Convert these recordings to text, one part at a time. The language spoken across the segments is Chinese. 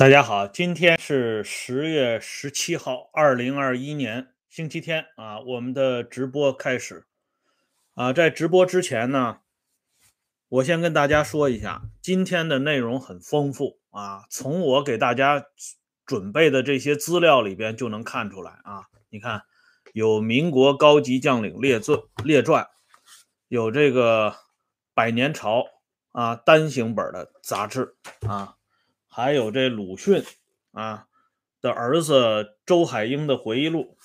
大家好，今天是十月十七号，二零二一年星期天啊，我们的直播开始啊。在直播之前呢，我先跟大家说一下，今天的内容很丰富啊，从我给大家准备的这些资料里边就能看出来啊。你看，有民国高级将领列传列传，有这个百年朝啊单行本的杂志啊。还有这鲁迅啊的儿子周海婴的回忆录，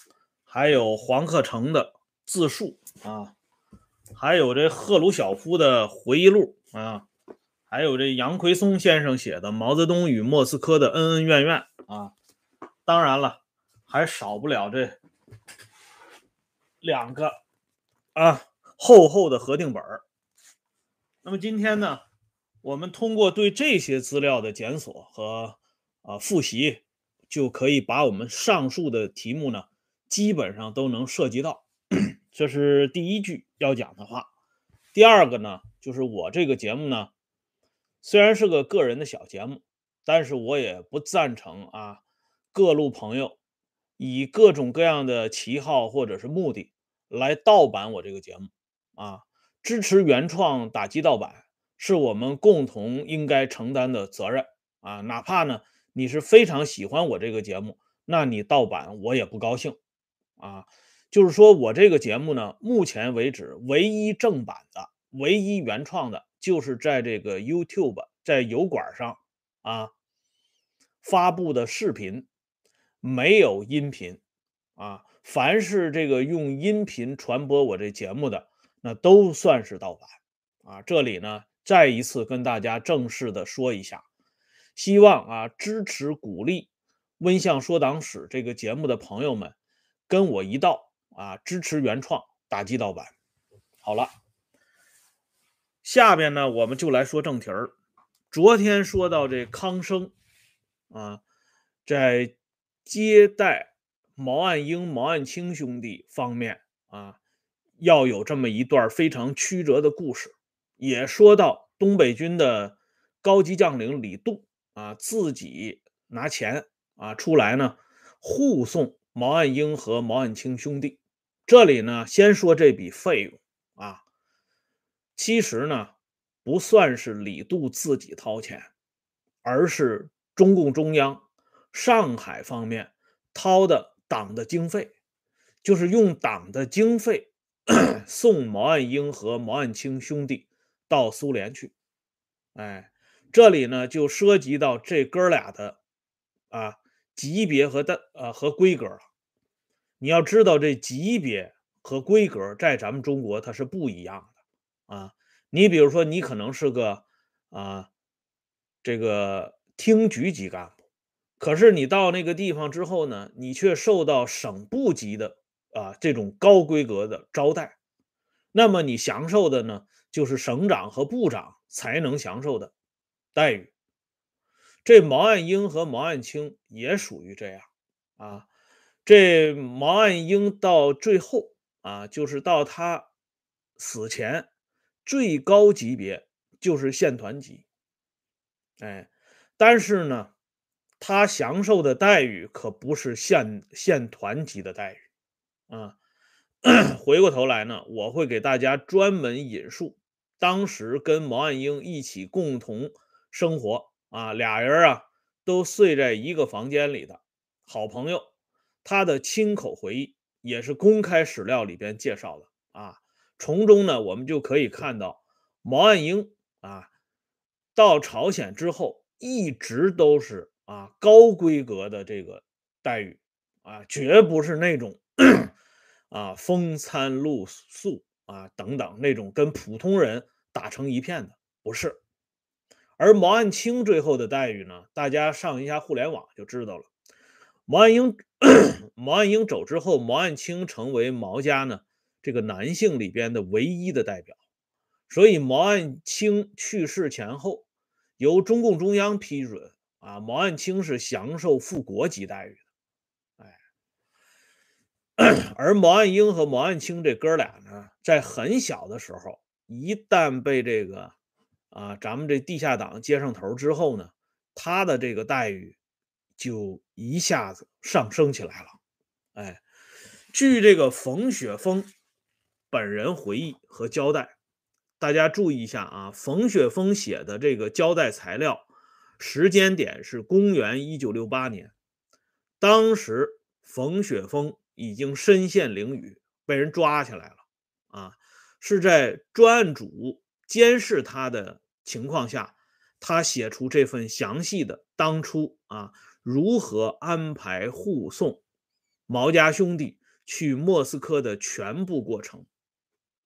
还有黄克诚的自述啊，还有这赫鲁晓夫的回忆录啊，还有这杨奎松先生写的《毛泽东与莫斯科的恩恩怨怨》啊，当然了，还少不了这两个啊厚厚的合订本。那么今天呢？我们通过对这些资料的检索和啊复习，就可以把我们上述的题目呢，基本上都能涉及到。这是第一句要讲的话。第二个呢，就是我这个节目呢，虽然是个个人的小节目，但是我也不赞成啊各路朋友以各种各样的旗号或者是目的来盗版我这个节目啊，支持原创，打击盗版。是我们共同应该承担的责任啊！哪怕呢你是非常喜欢我这个节目，那你盗版我也不高兴啊！就是说我这个节目呢，目前为止唯一正版的、唯一原创的，就是在这个 YouTube 在油管上啊发布的视频，没有音频啊。凡是这个用音频传播我这节目的，那都算是盗版啊！这里呢。再一次跟大家正式的说一下，希望啊支持鼓励《温相说党史》这个节目的朋友们跟我一道啊支持原创，打击盗版。好了，下边呢我们就来说正题儿。昨天说到这康生啊，在接待毛岸英、毛岸青兄弟方面啊，要有这么一段非常曲折的故事。也说到东北军的高级将领李杜啊，自己拿钱啊出来呢护送毛岸英和毛岸青兄弟。这里呢，先说这笔费用啊，其实呢不算是李杜自己掏钱，而是中共中央上海方面掏的党的经费，就是用党的经费 送毛岸英和毛岸青兄弟。到苏联去，哎，这里呢就涉及到这哥俩的啊级别和的呃和规格了。你要知道，这级别和规格在咱们中国它是不一样的啊。你比如说，你可能是个啊这个厅局级干部，可是你到那个地方之后呢，你却受到省部级的啊这种高规格的招待，那么你享受的呢？就是省长和部长才能享受的待遇。这毛岸英和毛岸青也属于这样啊。这毛岸英到最后啊，就是到他死前最高级别就是县团级。哎，但是呢，他享受的待遇可不是县县团级的待遇啊。回过头来呢，我会给大家专门引述。当时跟毛岸英一起共同生活啊，俩人啊都睡在一个房间里的好朋友，他的亲口回忆也是公开史料里边介绍的啊。从中呢，我们就可以看到毛岸英啊到朝鲜之后一直都是啊高规格的这个待遇啊，绝不是那种 啊风餐露宿。啊，等等，那种跟普通人打成一片的不是，而毛岸青最后的待遇呢？大家上一下互联网就知道了。毛岸英，毛岸英走之后，毛岸青成为毛家呢这个男性里边的唯一的代表，所以毛岸青去世前后，由中共中央批准啊，毛岸青是享受副国级待遇的。哎。而毛岸英和毛岸青这哥俩呢，在很小的时候，一旦被这个啊咱们这地下党接上头之后呢，他的这个待遇就一下子上升起来了。哎，据这个冯雪峰本人回忆和交代，大家注意一下啊，冯雪峰写的这个交代材料时间点是公元一九六八年，当时冯雪峰已经身陷囹圄，被人抓起来了啊，是在专案组监视他的情况下，他写出这份详细的当初啊。如何安排护送毛家兄弟去莫斯科的全部过程？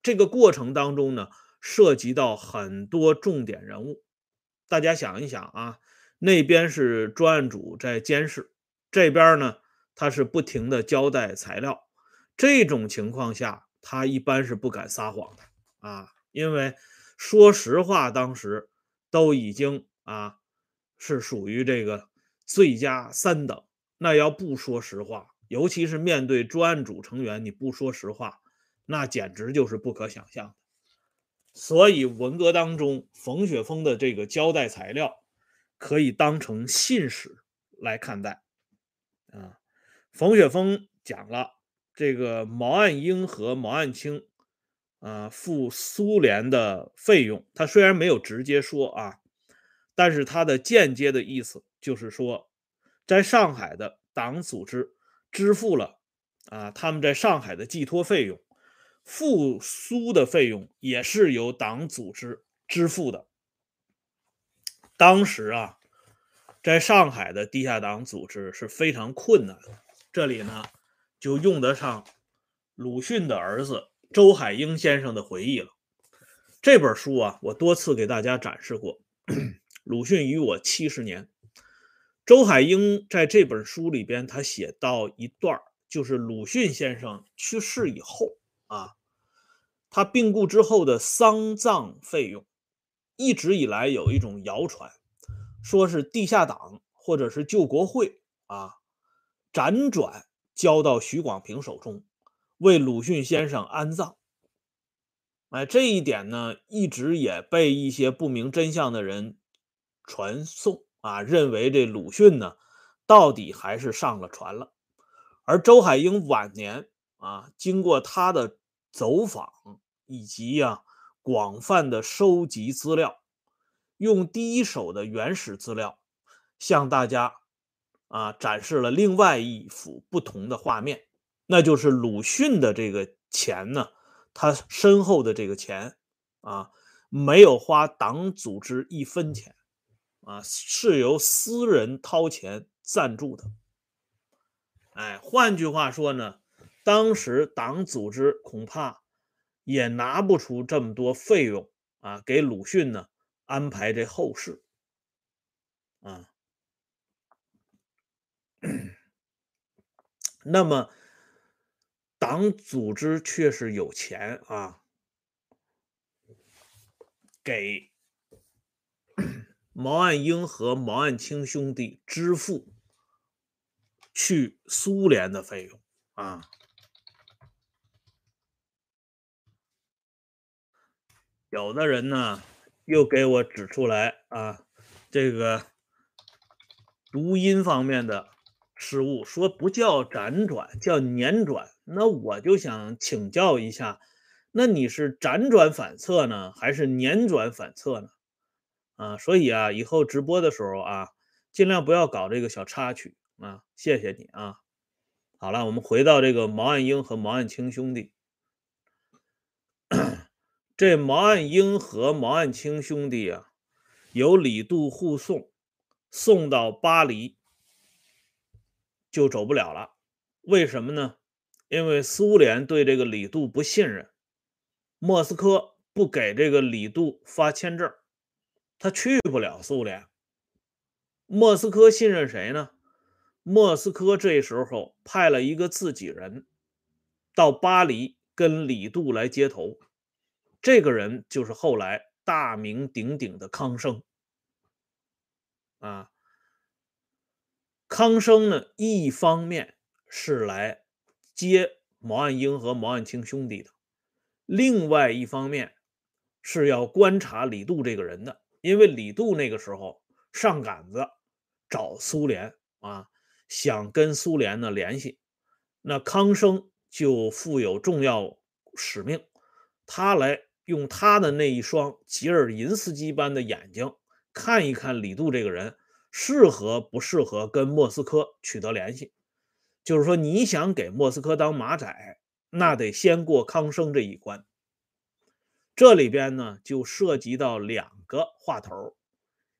这个过程当中呢，涉及到很多重点人物。大家想一想啊，那边是专案组在监视，这边呢，他是不停的交代材料。这种情况下，他一般是不敢撒谎的啊，因为说实话，当时都已经啊，是属于这个。罪加三等，那要不说实话，尤其是面对专案组成员，你不说实话，那简直就是不可想象。所以文革当中，冯雪峰的这个交代材料可以当成信史来看待。啊，冯雪峰讲了这个毛岸英和毛岸青啊赴苏联的费用，他虽然没有直接说啊，但是他的间接的意思。就是说，在上海的党组织支付了啊，他们在上海的寄托费用，复苏的费用也是由党组织支付的。当时啊，在上海的地下党组织是非常困难的。这里呢，就用得上鲁迅的儿子周海婴先生的回忆了。这本书啊，我多次给大家展示过，《鲁迅与我七十年》。周海婴在这本书里边，他写到一段就是鲁迅先生去世以后啊，他病故之后的丧葬费用，一直以来有一种谣传，说是地下党或者是救国会啊，辗转交到徐广平手中，为鲁迅先生安葬。哎，这一点呢，一直也被一些不明真相的人传颂。啊，认为这鲁迅呢，到底还是上了船了。而周海婴晚年啊，经过他的走访以及呀广泛的收集资料，用第一手的原始资料，向大家啊展示了另外一幅不同的画面，那就是鲁迅的这个钱呢，他身后的这个钱啊，没有花党组织一分钱。啊，是由私人掏钱赞助的。哎，换句话说呢，当时党组织恐怕也拿不出这么多费用啊，给鲁迅呢安排这后事。啊，那么党组织却是有钱啊，给。毛岸英和毛岸青兄弟支付去苏联的费用啊，有的人呢又给我指出来啊，这个读音方面的失误，说不叫辗转，叫辗转。那我就想请教一下，那你是辗转反侧呢，还是辗转反侧呢？啊，所以啊，以后直播的时候啊，尽量不要搞这个小插曲啊，谢谢你啊。好了，我们回到这个毛岸英和毛岸青兄弟。这毛岸英和毛岸青兄弟啊，由李杜护送，送到巴黎就走不了了。为什么呢？因为苏联对这个李杜不信任，莫斯科不给这个李杜发签证。他去不了苏联，莫斯科信任谁呢？莫斯科这时候派了一个自己人到巴黎跟李杜来接头，这个人就是后来大名鼎鼎的康生。啊，康生呢，一方面是来接毛岸英和毛岸青兄弟的，另外一方面是要观察李杜这个人的。因为李杜那个时候上杆子找苏联啊，想跟苏联呢联系。那康生就负有重要使命，他来用他的那一双吉尔银斯基般的眼睛看一看李杜这个人适合不适合跟莫斯科取得联系。就是说，你想给莫斯科当马仔，那得先过康生这一关。这里边呢，就涉及到两个话头，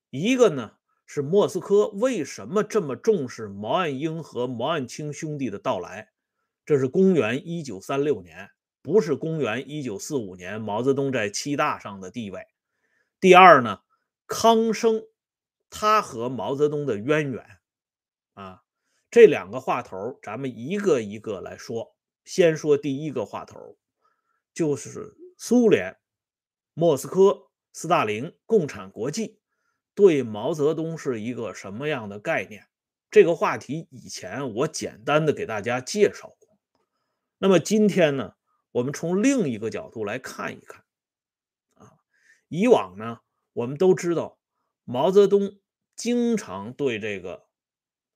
一个呢是莫斯科为什么这么重视毛岸英和毛岸青兄弟的到来？这是公元一九三六年，不是公元一九四五年毛泽东在七大上的地位。第二呢，康生他和毛泽东的渊源啊。这两个话头，咱们一个一个来说。先说第一个话头，就是苏联、莫斯科、斯大林、共产国际对毛泽东是一个什么样的概念？这个话题以前我简单的给大家介绍过。那么今天呢，我们从另一个角度来看一看。啊，以往呢，我们都知道毛泽东经常对这个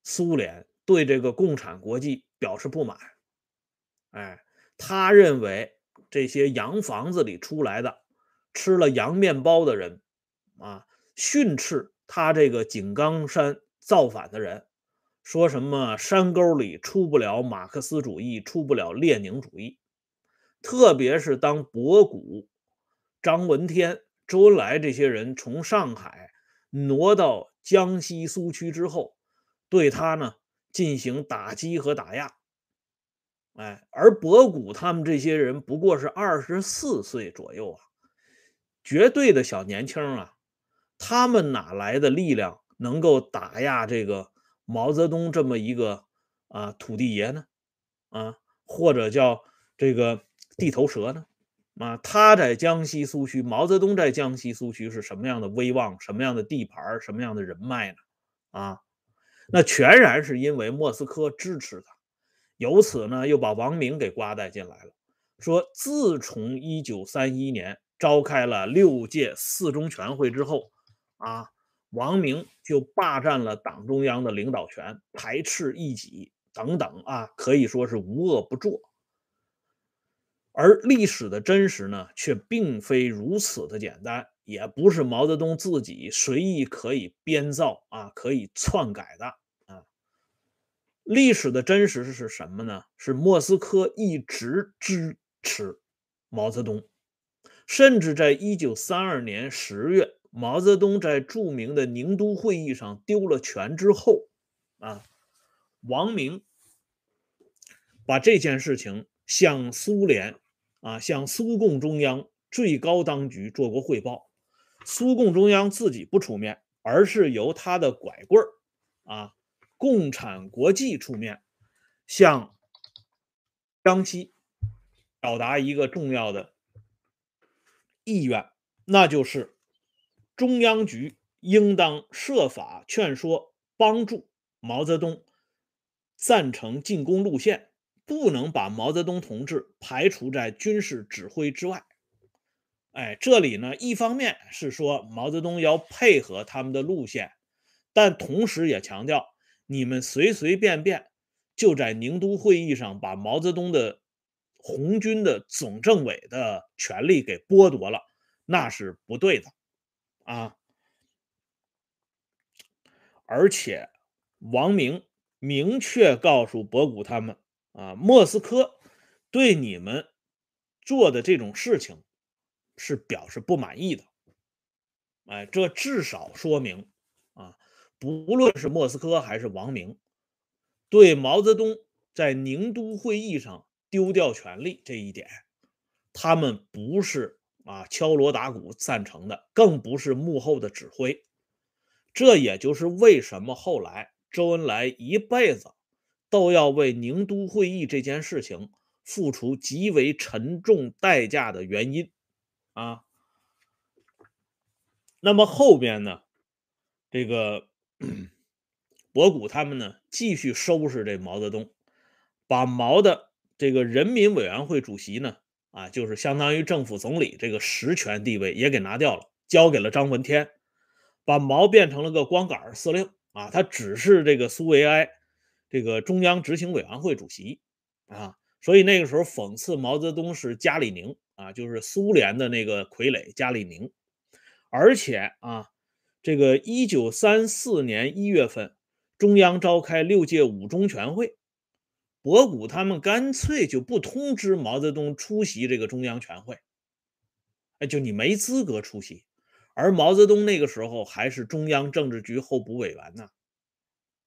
苏联。对这个共产国际表示不满，哎，他认为这些洋房子里出来的、吃了洋面包的人啊，训斥他这个井冈山造反的人，说什么山沟里出不了马克思主义，出不了列宁主义。特别是当博古、张闻天、周恩来这些人从上海挪到江西苏区之后，对他呢。进行打击和打压，哎，而博古他们这些人不过是二十四岁左右啊，绝对的小年轻啊，他们哪来的力量能够打压这个毛泽东这么一个啊土地爷呢？啊，或者叫这个地头蛇呢？啊，他在江西苏区，毛泽东在江西苏区是什么样的威望？什么样的地盘？什么样的人脉呢？啊？那全然是因为莫斯科支持他，由此呢，又把王明给刮带进来了。说自从一九三一年召开了六届四中全会之后，啊，王明就霸占了党中央的领导权，排斥异己等等啊，可以说是无恶不作。而历史的真实呢，却并非如此的简单。也不是毛泽东自己随意可以编造啊，可以篡改的啊。历史的真实是什么呢？是莫斯科一直支持毛泽东，甚至在一九三二年十月，毛泽东在著名的宁都会议上丢了权之后啊，王明把这件事情向苏联啊，向苏共中央最高当局做过汇报。苏共中央自己不出面，而是由他的拐棍儿啊，共产国际出面，向江西表达一个重要的意愿，那就是中央局应当设法劝说、帮助毛泽东赞成进攻路线，不能把毛泽东同志排除在军事指挥之外。哎，这里呢，一方面是说毛泽东要配合他们的路线，但同时也强调，你们随随便便就在宁都会议上把毛泽东的红军的总政委的权利给剥夺了，那是不对的啊！而且王明明确告诉博古他们啊，莫斯科对你们做的这种事情。是表示不满意的，哎，这至少说明啊，不论是莫斯科还是王明，对毛泽东在宁都会议上丢掉权力这一点，他们不是啊敲锣打鼓赞成的，更不是幕后的指挥。这也就是为什么后来周恩来一辈子都要为宁都会议这件事情付出极为沉重代价的原因。啊，那么后边呢？这个 博古他们呢，继续收拾这毛泽东，把毛的这个人民委员会主席呢，啊，就是相当于政府总理这个实权地位也给拿掉了，交给了张闻天，把毛变成了个光杆司令啊，他只是这个苏维埃这个中央执行委员会主席啊，所以那个时候讽刺毛泽东是加里宁啊，就是苏联的那个傀儡加里宁，而且啊，这个一九三四年一月份，中央召开六届五中全会，博古他们干脆就不通知毛泽东出席这个中央全会，哎，就你没资格出席。而毛泽东那个时候还是中央政治局候补委员呢，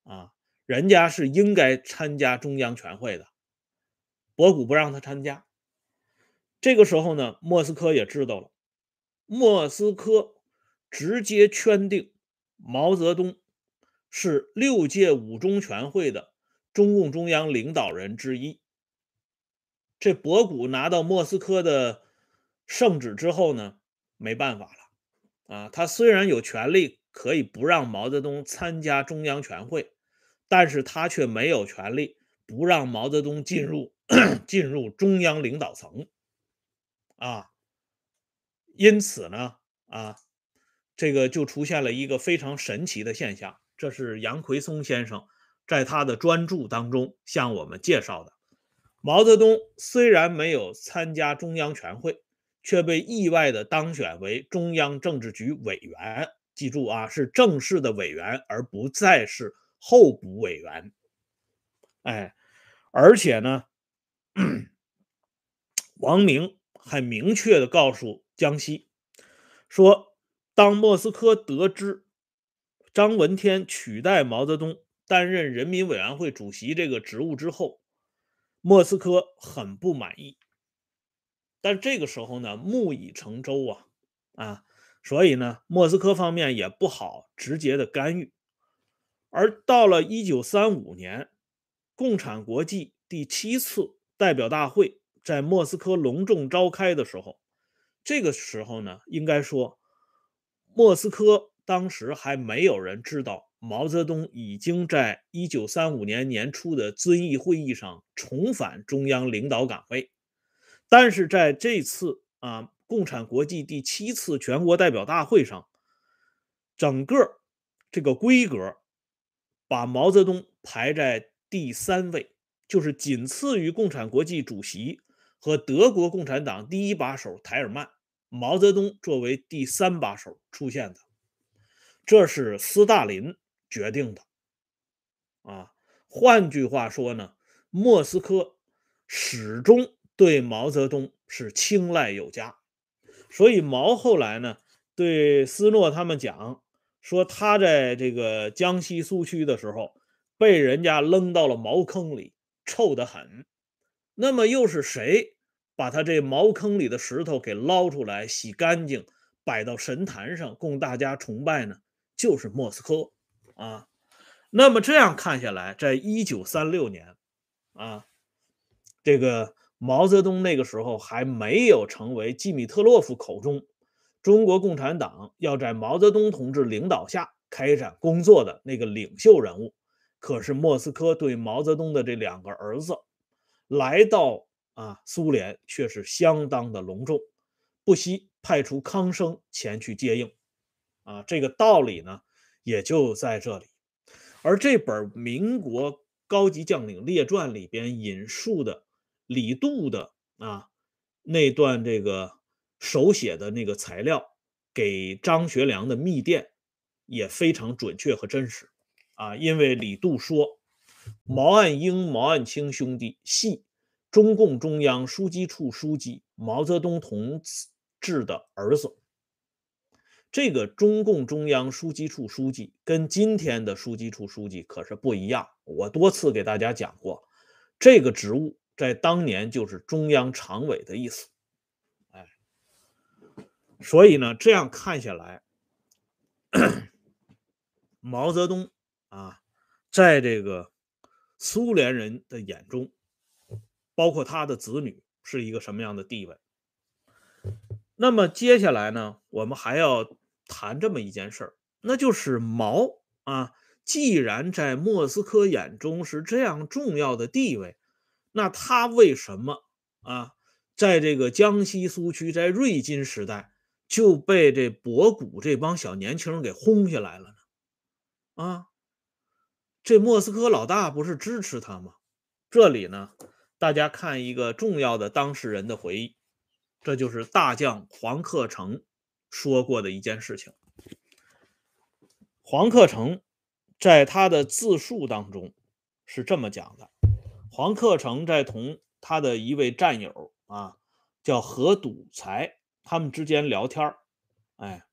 啊，人家是应该参加中央全会的，博古不让他参加。这个时候呢，莫斯科也知道了，莫斯科直接圈定毛泽东是六届五中全会的中共中央领导人之一。这博古拿到莫斯科的圣旨之后呢，没办法了。啊，他虽然有权利可以不让毛泽东参加中央全会，但是他却没有权利不让毛泽东进入 进入中央领导层。啊，因此呢，啊，这个就出现了一个非常神奇的现象，这是杨奎松先生在他的专著当中向我们介绍的。毛泽东虽然没有参加中央全会。却被意外的当选为中央政治局委员。记住啊，是正式的委员，而不再是候补委员。哎，而且呢，王明还明确的告诉江西说，当莫斯科得知张闻天取代毛泽东担任人民委员会主席这个职务之后，莫斯科很不满意。但这个时候呢，木已成舟啊，啊，所以呢，莫斯科方面也不好直接的干预。而到了一九三五年，共产国际第七次代表大会在莫斯科隆重召开的时候，这个时候呢，应该说，莫斯科当时还没有人知道毛泽东已经在一九三五年年初的遵义会议上重返中央领导岗位。但是在这次啊，共产国际第七次全国代表大会上，整个这个规格把毛泽东排在第三位，就是仅次于共产国际主席和德国共产党第一把手台尔曼，毛泽东作为第三把手出现的，这是斯大林决定的。啊，换句话说呢，莫斯科始终。对毛泽东是青睐有加，所以毛后来呢对斯诺他们讲说，他在这个江西苏区的时候被人家扔到了茅坑里，臭得很。那么又是谁把他这茅坑里的石头给捞出来、洗干净，摆到神坛上供大家崇拜呢？就是莫斯科啊。那么这样看下来，在一九三六年啊，这个。毛泽东那个时候还没有成为季米特洛夫口中中国共产党要在毛泽东同志领导下开展工作的那个领袖人物。可是莫斯科对毛泽东的这两个儿子来到啊苏联却是相当的隆重，不惜派出康生前去接应。啊，这个道理呢也就在这里。而这本《民国高级将领列传》里边引述的。李杜的啊那段这个手写的那个材料给张学良的密电也非常准确和真实啊，因为李杜说毛岸英、毛岸青兄弟系中共中央书记处书记毛泽东同志的儿子。这个中共中央书记处书记跟今天的书记处书记可是不一样，我多次给大家讲过这个职务。在当年就是中央常委的意思，所以呢，这样看下来，毛泽东啊，在这个苏联人的眼中，包括他的子女是一个什么样的地位？那么接下来呢，我们还要谈这么一件事儿，那就是毛啊，既然在莫斯科眼中是这样重要的地位。那他为什么啊，在这个江西苏区，在瑞金时代就被这博古这帮小年轻给轰下来了呢？啊，这莫斯科老大不是支持他吗？这里呢，大家看一个重要的当事人的回忆，这就是大将黄克诚说过的一件事情。黄克诚在他的自述当中是这么讲的：黄克诚在同他的一位战友啊，叫何笃才，他们之间聊天哎，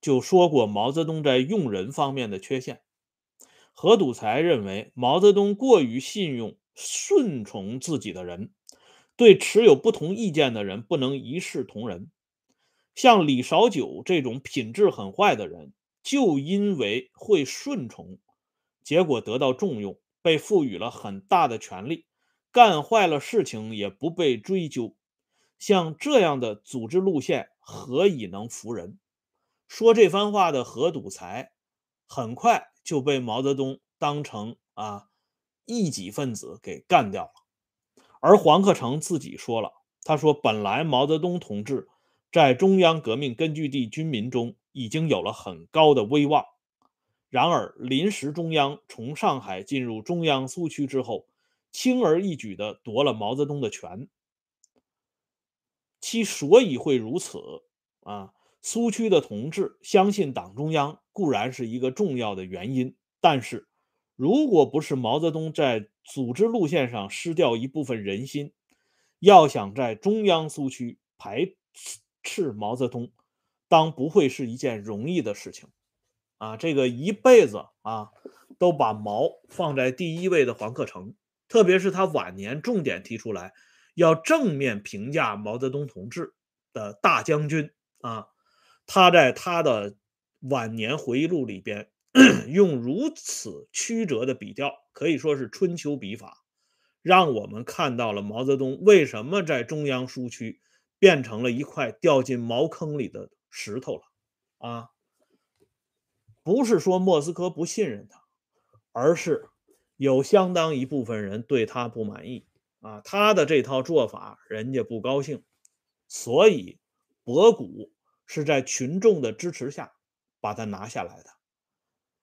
就说过毛泽东在用人方面的缺陷。何笃才认为毛泽东过于信用、顺从自己的人，对持有不同意见的人不能一视同仁。像李少九这种品质很坏的人，就因为会顺从，结果得到重用，被赋予了很大的权力，干坏了事情也不被追究。像这样的组织路线，何以能服人？说这番话的何笃才，很快。就被毛泽东当成啊异己分子给干掉了，而黄克诚自己说了，他说本来毛泽东同志在中央革命根据地军民中已经有了很高的威望，然而临时中央从上海进入中央苏区之后，轻而易举地夺了毛泽东的权，其所以会如此啊。苏区的同志相信党中央固然是一个重要的原因，但是如果不是毛泽东在组织路线上失掉一部分人心，要想在中央苏区排斥毛泽东，当不会是一件容易的事情。啊，这个一辈子啊都把毛放在第一位的黄克诚，特别是他晚年重点提出来要正面评价毛泽东同志的大将军啊。他在他的晚年回忆录里边，用如此曲折的笔调，可以说是春秋笔法，让我们看到了毛泽东为什么在中央苏区变成了一块掉进茅坑里的石头了啊！不是说莫斯科不信任他，而是有相当一部分人对他不满意啊，他的这套做法人家不高兴，所以博古。是在群众的支持下把他拿下来的。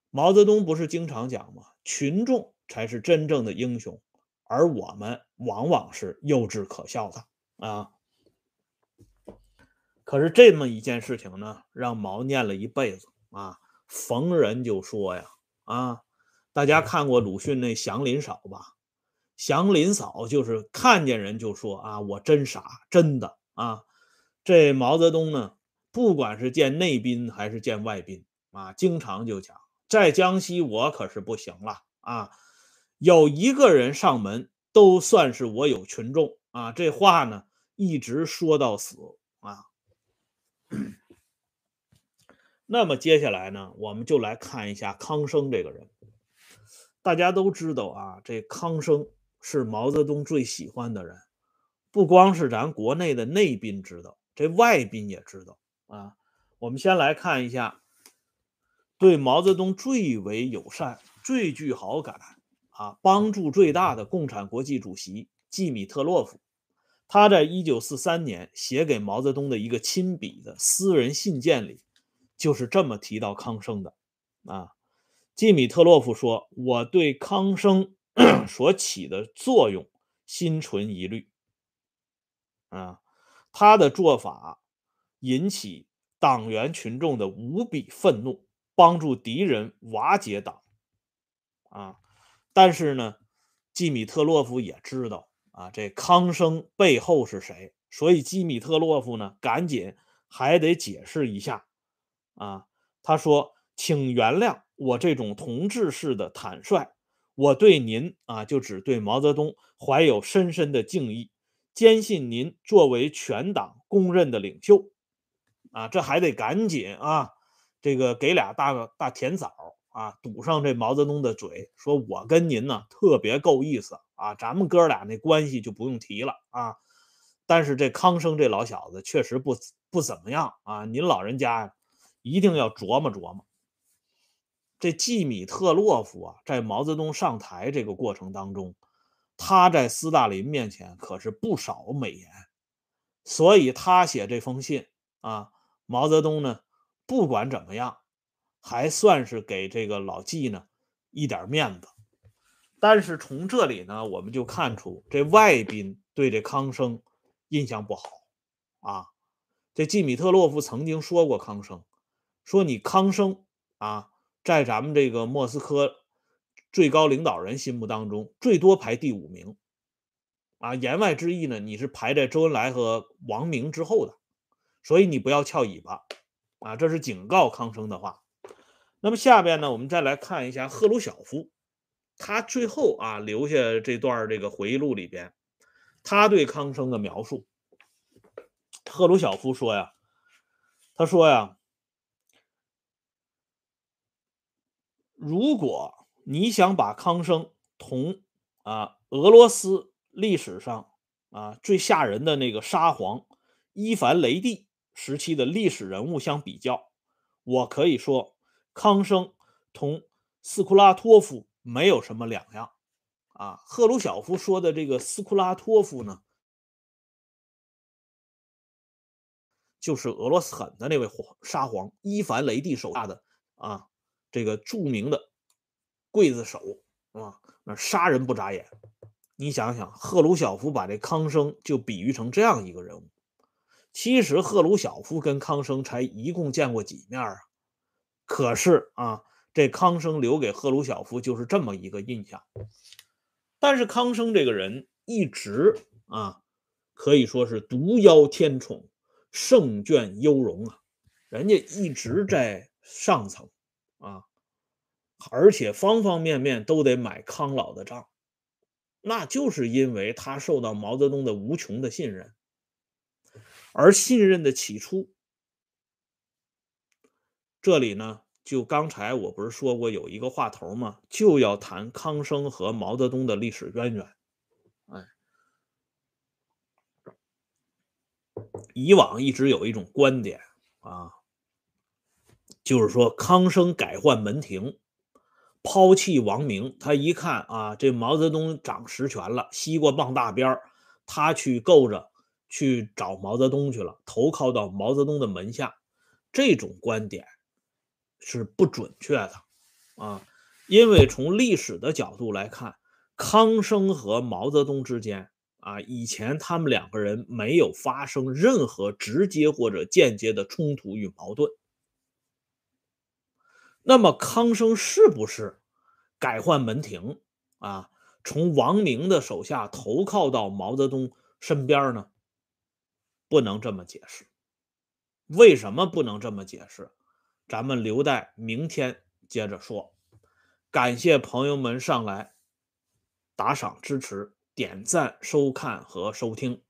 毛泽东不是经常讲吗？群众才是真正的英雄，而我们往往是幼稚可笑的啊。可是这么一件事情呢，让毛念了一辈子啊，逢人就说呀啊。大家看过鲁迅那《祥林嫂》吧？祥林嫂就是看见人就说啊，我真傻，真的啊。这毛泽东呢？不管是见内宾还是见外宾啊，经常就讲，在江西我可是不行了啊，有一个人上门都算是我有群众啊，这话呢一直说到死啊。那么接下来呢，我们就来看一下康生这个人。大家都知道啊，这康生是毛泽东最喜欢的人，不光是咱国内的内宾知道，这外宾也知道。啊，我们先来看一下，对毛泽东最为友善、最具好感啊，帮助最大的共产国际主席季米特洛夫，他在一九四三年写给毛泽东的一个亲笔的私人信件里，就是这么提到康生的啊。季米特洛夫说：“我对康生 所起的作用心存疑虑啊，他的做法。”引起党员群众的无比愤怒，帮助敌人瓦解党，啊！但是呢，基米特洛夫也知道啊，这康生背后是谁，所以基米特洛夫呢，赶紧还得解释一下啊。他说：“请原谅我这种同志式的坦率，我对您啊，就只对毛泽东怀有深深的敬意，坚信您作为全党公认的领袖。”啊，这还得赶紧啊！这个给俩大大甜枣啊，堵上这毛泽东的嘴，说我跟您呢特别够意思啊，咱们哥俩那关系就不用提了啊。但是这康生这老小子确实不不怎么样啊，您老人家呀一定要琢磨琢磨。这季米特洛夫啊，在毛泽东上台这个过程当中，他在斯大林面前可是不少美言，所以他写这封信啊。毛泽东呢，不管怎么样，还算是给这个老季呢一点面子。但是从这里呢，我们就看出这外宾对这康生印象不好啊。这季米特洛夫曾经说过康生，说你康生啊，在咱们这个莫斯科最高领导人心目当中，最多排第五名啊。言外之意呢，你是排在周恩来和王明之后的，所以你不要翘尾巴啊。这是警告康生的话。那么下边呢，我们再来看一下赫鲁晓夫。他最后啊留下这段这个回忆录里边，他对康生的描述，赫鲁晓夫说呀，他说呀，如果你想把康生同啊俄罗斯历史上啊最吓人的那个沙皇伊凡雷帝时期的历史人物相比较，我可以说康生同斯库拉托夫。没有什么两样，啊，赫鲁晓夫说的这个斯库拉托夫呢，就是俄罗斯狠的那位沙皇伊凡雷帝手下的啊，这个著名的刽子手啊，那杀人不眨眼。你想想，赫鲁晓夫把这康生就比喻成这样一个人物，其实赫鲁晓夫跟康生才一共见过几面啊？可是啊。这康生留给赫鲁晓夫就是这么一个印象，但是康生这个人一直啊，可以说是独邀天宠，胜倦优容啊，人家一直在上层啊，而且方方面面都得买康老的账，那就是因为他受到毛泽东的无穷的信任，而信任的起初，这里呢。就刚才我不是说过有一个话头吗？就要谈康生和毛泽东的历史渊源。哎，以往一直有一种观点啊，就是说康生改换门庭，抛弃王明。他一看啊，这毛泽东掌实权了，西瓜傍大边他去够着去找毛泽东去了，投靠到毛泽东的门下。这种观点。是不准确的啊，因为从历史的角度来看，康生和毛泽东之间啊，以前他们两个人没有发生任何直接或者间接的冲突与矛盾。那么康生是不是改换门庭啊，从王明的手下投靠到毛泽东身边呢？不能这么解释。为什么不能这么解释？咱们留待明天接着说。感谢朋友们上来打赏支持、点赞、收看和收听，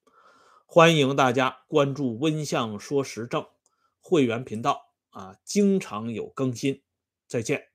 欢迎大家关注“温相说时政”会员频道啊，经常有更新。再见。